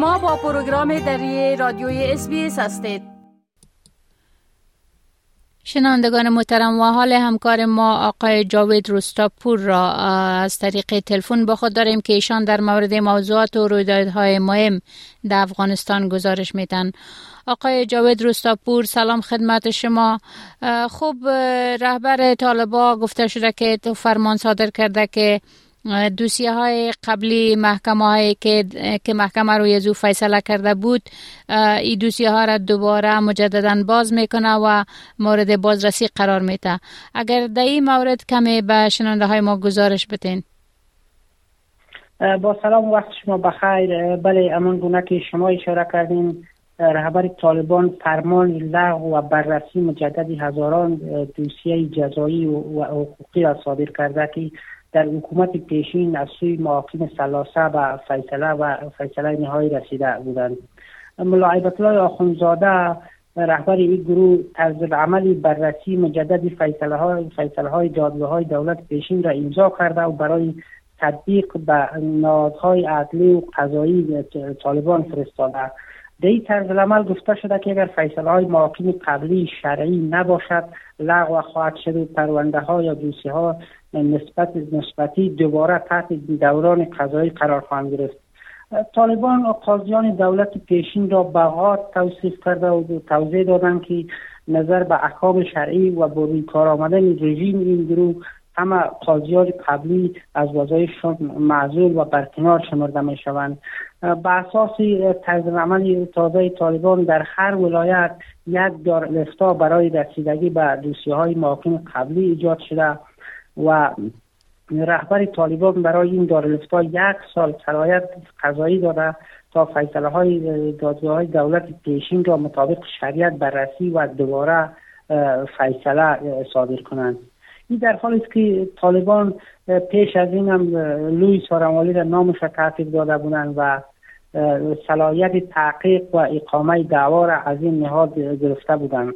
شما با پروگرام دری رادیوی اس هستید. شنوندگان محترم و حال همکار ما آقای جاوید روستاپور را از طریق تلفن با خود داریم که ایشان در مورد موضوعات و رویدادهای مهم در افغانستان گزارش میدن. آقای جاوید روستاپور سلام خدمت شما. خوب رهبر طالبا گفته شده که تو فرمان صادر کرده که دوسیه های قبلی محکمه هایی که, که محکمه روی زو فیصله کرده بود این دوسیه ها را دوباره مجددا باز می‌کنه و مورد بازرسی قرار میده. اگر در این مورد کمی به شنانده های ما گزارش بتین با سلام وقت شما بخیر. بله امان گونه که شما اشاره کردین رهبر طالبان فرمان لغو و بررسی مجددی هزاران دوسیه جزایی و حقوقی را صادر کرده که در حکومت پیشین از سوی محاکم سلاسه و فیصله و فیصله نهایی رسیده بودند. ملاعبت الله آخونزاده رهبر این گروه طرز عملی بررسی مجدد فیصله های فیصله های دادگاه های دولت پیشین را امضا کرده و برای تطبیق به نهادهای عدلی و قضایی طالبان فرستاده. در این طرز عمل گفته شده که اگر فیصله های محاکم قبلی شرعی نباشد لغو خواهد شد و پرونده ها یا دوسی ها نسبت نسبتی دوباره تحت دوران قضایی قرار خواهند گرفت. طالبان قاضیان دولت پیشین را بغات توصیف کرده و توضیح دادند که نظر به احکام شرعی و بروی کار آمدن رژیم این گروه همه قاضیان قبلی از وظایفشان معذول و برکنار شمرده می شوند به اساس طرز تازه طالبان در هر ولایت یک دار برای رسیدگی به دوسیه های محاکم قبلی ایجاد شده. و رهبر طالبان برای این دارالفتا یک سال صلاحیت قضایی داده تا فیصله های دادگاه های دولت پیشین را مطابق شریعت بررسی و دوباره فیصله صادر کنند. این در حالی است که طالبان پیش از این هم لوی سارمالی را نامش تحقیق داده بودند و صلاحیت تحقیق و اقامه دعوا را از این نهاد گرفته بودند.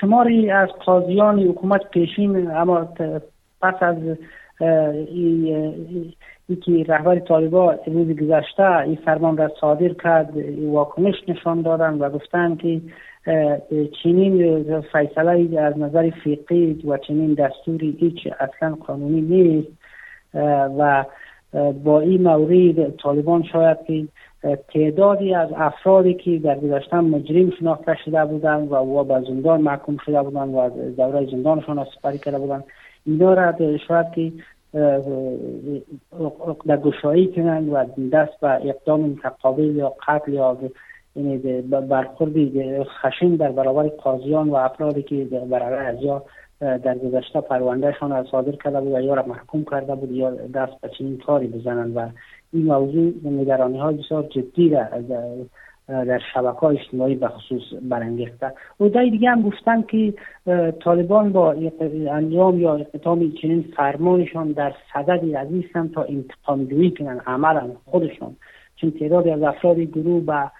شماری از قاضیان حکومت پیشین اما پس از ای, که رهبر طالبا روز گذشته این فرمان را صادر کرد واکنش نشان دادن و گفتن که چنین فیصله از نظر فقهی و چنین دستوری هیچ اصلا قانونی نیست. و با این مورد طالبان شاید که تعدادی از افرادی که در گذشته مجرم شناخته شده بودند و و به زندان محکوم شده بودند و دوره زندانشان سپری کرده بودند. اینا را شاید که در گشایی کنند و دست به اقدام متقابل یا قتل یا یعنی برخورد خشین در برابر قاضیان و افرادی که برای ازیا در گذشته پروندهشان را صادر کرده بود و یا را محکوم کرده بود یا دست به چنین کاری بزنند. و این موضوع نگرانی های بسیار جدی را در شبکه های اجتماعی به خصوص برانگیخته. و دیگه هم گفتن که طالبان با انجام یا اقتام چنین فرمانشان در صددی از تا انتقام جویی کنن عملا خودشان چون تعدادی از افراد گروه به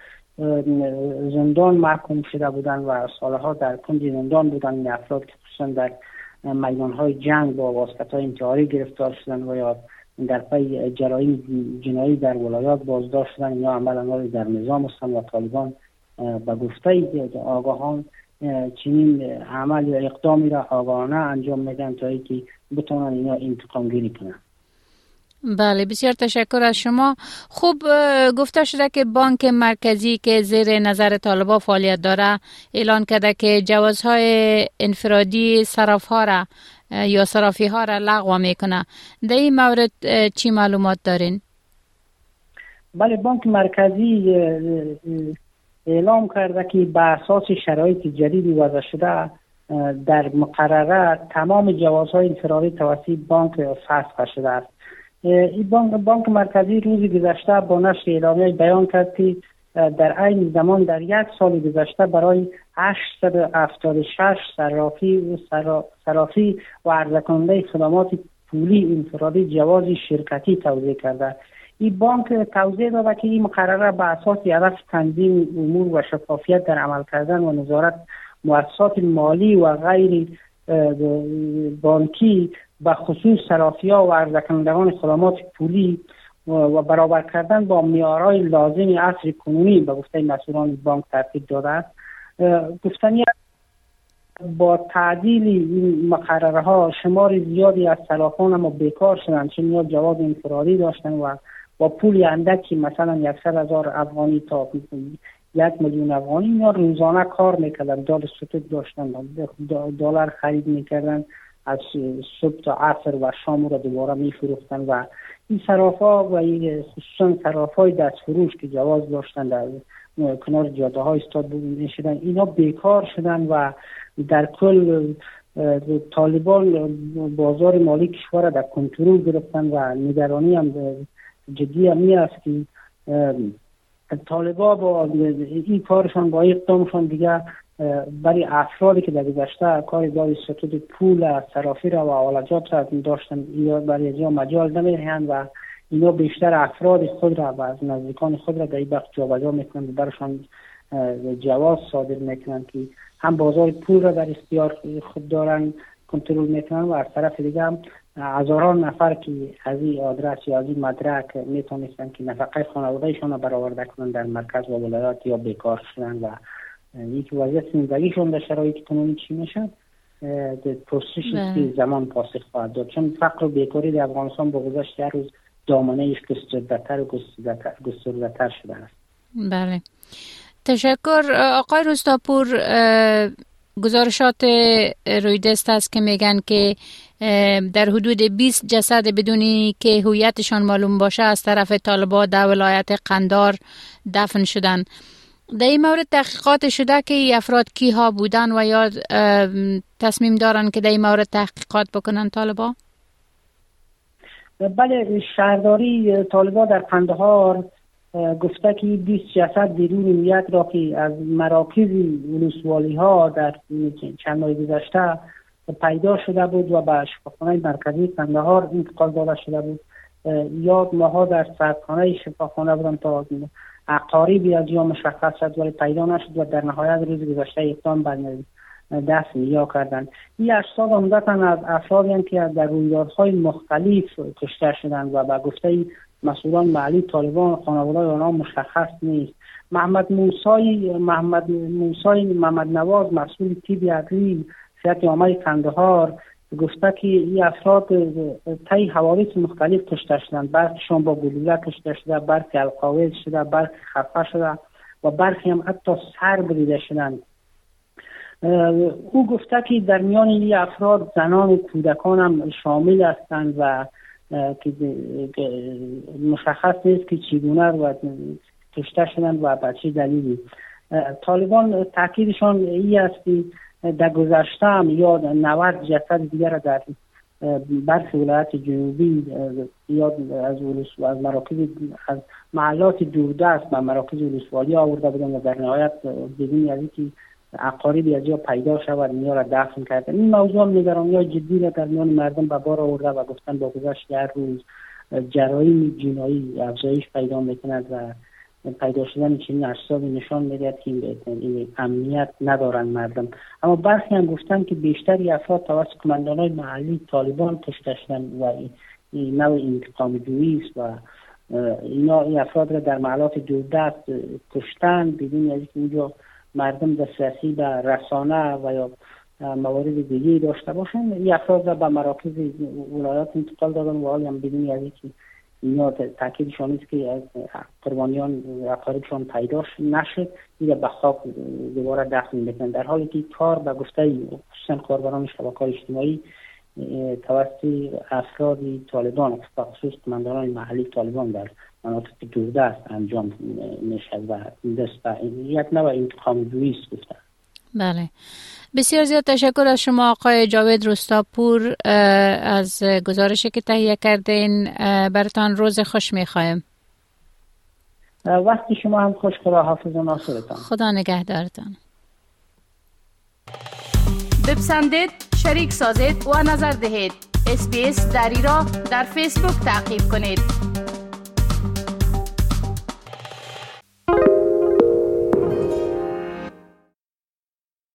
زندان محکوم شده بودن و سالها در کنج زندان بودن این افراد که خصوصا در میدان های جنگ با واسطه های انتحاری گرفتار شدن و یا در پی جرایم جنایی در ولایات بازداشت شدن یا عملا در نظام هستند و طالبان به گفته آگاهان چنین عمل یا اقدامی را آگاهانه انجام میدن تا اینکه بتونن اینا انتقام گیری کنن بله بسیار تشکر از شما. خوب گفته شده که بانک مرکزی که زیر نظر طالبا فعالیت داره اعلان کرده که جوازهای انفرادی صرف ها را یا صرافی ها را لغو می‌کنه. در این مورد چی معلومات دارین؟ بله بانک مرکزی اعلام کرده که به اساس شرایط جدیدی وضع شده در مقرره تمام جوازهای انفرادی توسط بانک فسخ شده است. این بانک, بانک مرکزی روز گذشته با نشر اعلامیه بیان کرد که در عین زمان در یک سال گذشته برای 876 صرافی و صرافی و عرضه خدمات پولی انفرادی جواز شرکتی توضیح کرده. این بانک توضیح داده که این مقرره به اساس هدف تنظیم امور و شفافیت در عمل کردن و نظارت مؤسسات مالی و غیر بانکی به خصوص صرافی ها و عرضه خدمات پولی و برابر کردن با میارای لازم عصر کنونی به گفته مسئولان بانک ترتیب داده است. گفتنی با تعدیل این مقرره ها شمار زیادی از سلاخان اما بیکار شدن چون یا جواب انفرادی داشتن و با پول اندکی مثلا یکصد هزار افغانی تا یک میلیون افغانی یا روزانه کار می‌کردن دلار ستوت داشتن دلار خرید می‌کردن از صبح تا عصر و شام را دوباره میفروختن و این صرافا و این خصوصا صرافای دست فروش که جواز داشتن در کنار جاده های استاد بودن شدن اینا بیکار شدن و در کل طالبان بازار مالی کشور در کنترل گرفتن و نگرانی هم جدی هم است که طالبا با این کارشان با اقدامشان دیگه برای افرادی که در گذشته کار داری ستود پول صرافی را و را داشتن یا برای اینجا مجال نمی‌دهند و اینا بیشتر افراد خود را و از نزدیکان خود را در این وقت جابجا می‌کنند و برشان جواز صادر می‌کنند که هم بازار پول را در اختیار خود دارن کنترل می‌کنن و از طرف دیگه هم هزاران نفر که از این آدرس یا از این مدرک می‌تونستن که نفقه خانوادهشان برآورده کنند در مرکز و ولایات یا بیکار شدن و یک وضعیت زندگیشون در شرایط کنونی چی می‌شد؟ پرسشی که بله. زمان پاسخ خواهد داد. چون فقر و بیکاری در افغانستان با گذشت هر روز دامنه ایش گستردتر و گستردتر شده است. بله. تشکر. آقای روستاپور گزارشات رویدست است که میگن که در حدود 20 جسد بدونی که هویتشان معلوم باشه از طرف طالبا در ولایت قندار دفن شدن. در این مورد تحقیقات شده که ای افراد کی ها بودن و یا تصمیم دارن که در این مورد تحقیقات بکنن طالبا؟ بله شهرداری طالبا در قندهار گفته که 20 جسد بیرون نیت را که از مراکز ولسوالی ها در چند ماه گذشته پیدا شده بود و به شفاخانه مرکزی قندهار انتقال داده شده بود. یاد ماها در سرخانه شفاخانه بودن تا اقاریبی از یا مشخص شد ولی پیدا نشد و در نهایت روز گذشته اقدام بر دست یا کردن این اجساد عمدتا از افرادی که در رویدادهای مختلف کشته شدند و به گفته مسئولان محلی طالبان خانواده آنها مشخص نیست. محمد موسای محمد موسای محمد نواز مسئول تیبی عدلی سیاحت عامه کندهار گفته که این افراد طی حوادث مختلف کشته شدند. برخیشان با گلوله کشته شده برخی القاویز شده برخی خفه شده و برخی هم حتی سر بریده شدند. او گفته که در میان این افراد زنان و کودکان هم شامل هستند و که مشخص نیست که چگونه و کشته شدند و بچه دلیلی. طالبان تاکیدشان ای است که در گذشته هم یا 90 جسد دیگر در برخی ولایت جنوبی یا از از مراکز از محلات دوردست و مراکز ولسوالی آورده بودن و در نهایت بدون از اینکه اقاربی از جا پیدا شود نیا را دفن کردن. این موضوع نگرانی های جدی را در میان مردم به بار آورده و گفتن با گذشت هر روز جرایم جنایی افزایش پیدا می‌کند و پیدا شدن چنین اجسادی نشان می‌دهد که این امنیت ندارن مردم. اما برخی هم گفتن که بیشتری افراد توسط کماندان های محلی طالبان کشته شدن و این نوع انتقام جویی است و اینا این افراد را در محلات دوردست کشتن بدون از اینکه اونجا مردم دسترسی به رسانه و یا موارد دیگه داشته باشن. این افراد را به مراکز ولایات انتقال دادن و حالی هم بدون از اینکه اینا تاکیدشان است که قربانیان اقاربشان پیدا نشد. دیگه به خاک دوباره دفن بکنن در حالی که کار به گفته خصوصا کاربران شبکه اجتماعی توسط افراد طالبان خصوص کمانداران محلی طالبان در مناطق دوردست انجام میشه و دست یک نوع انتقام جویی گفتن بله. بسیار زیاد تشکر از شما آقای جاوید رستاپور از گزارشی که تهیه کردین. برتان روز خوش می‌خوایم. وقتی شما هم خوش خدا حافظ و ناصرتان. خدا نگهدارتان. بپسندید شریک سازید و نظر دهید. اسپیس دری را در فیسبوک تعقیب کنید.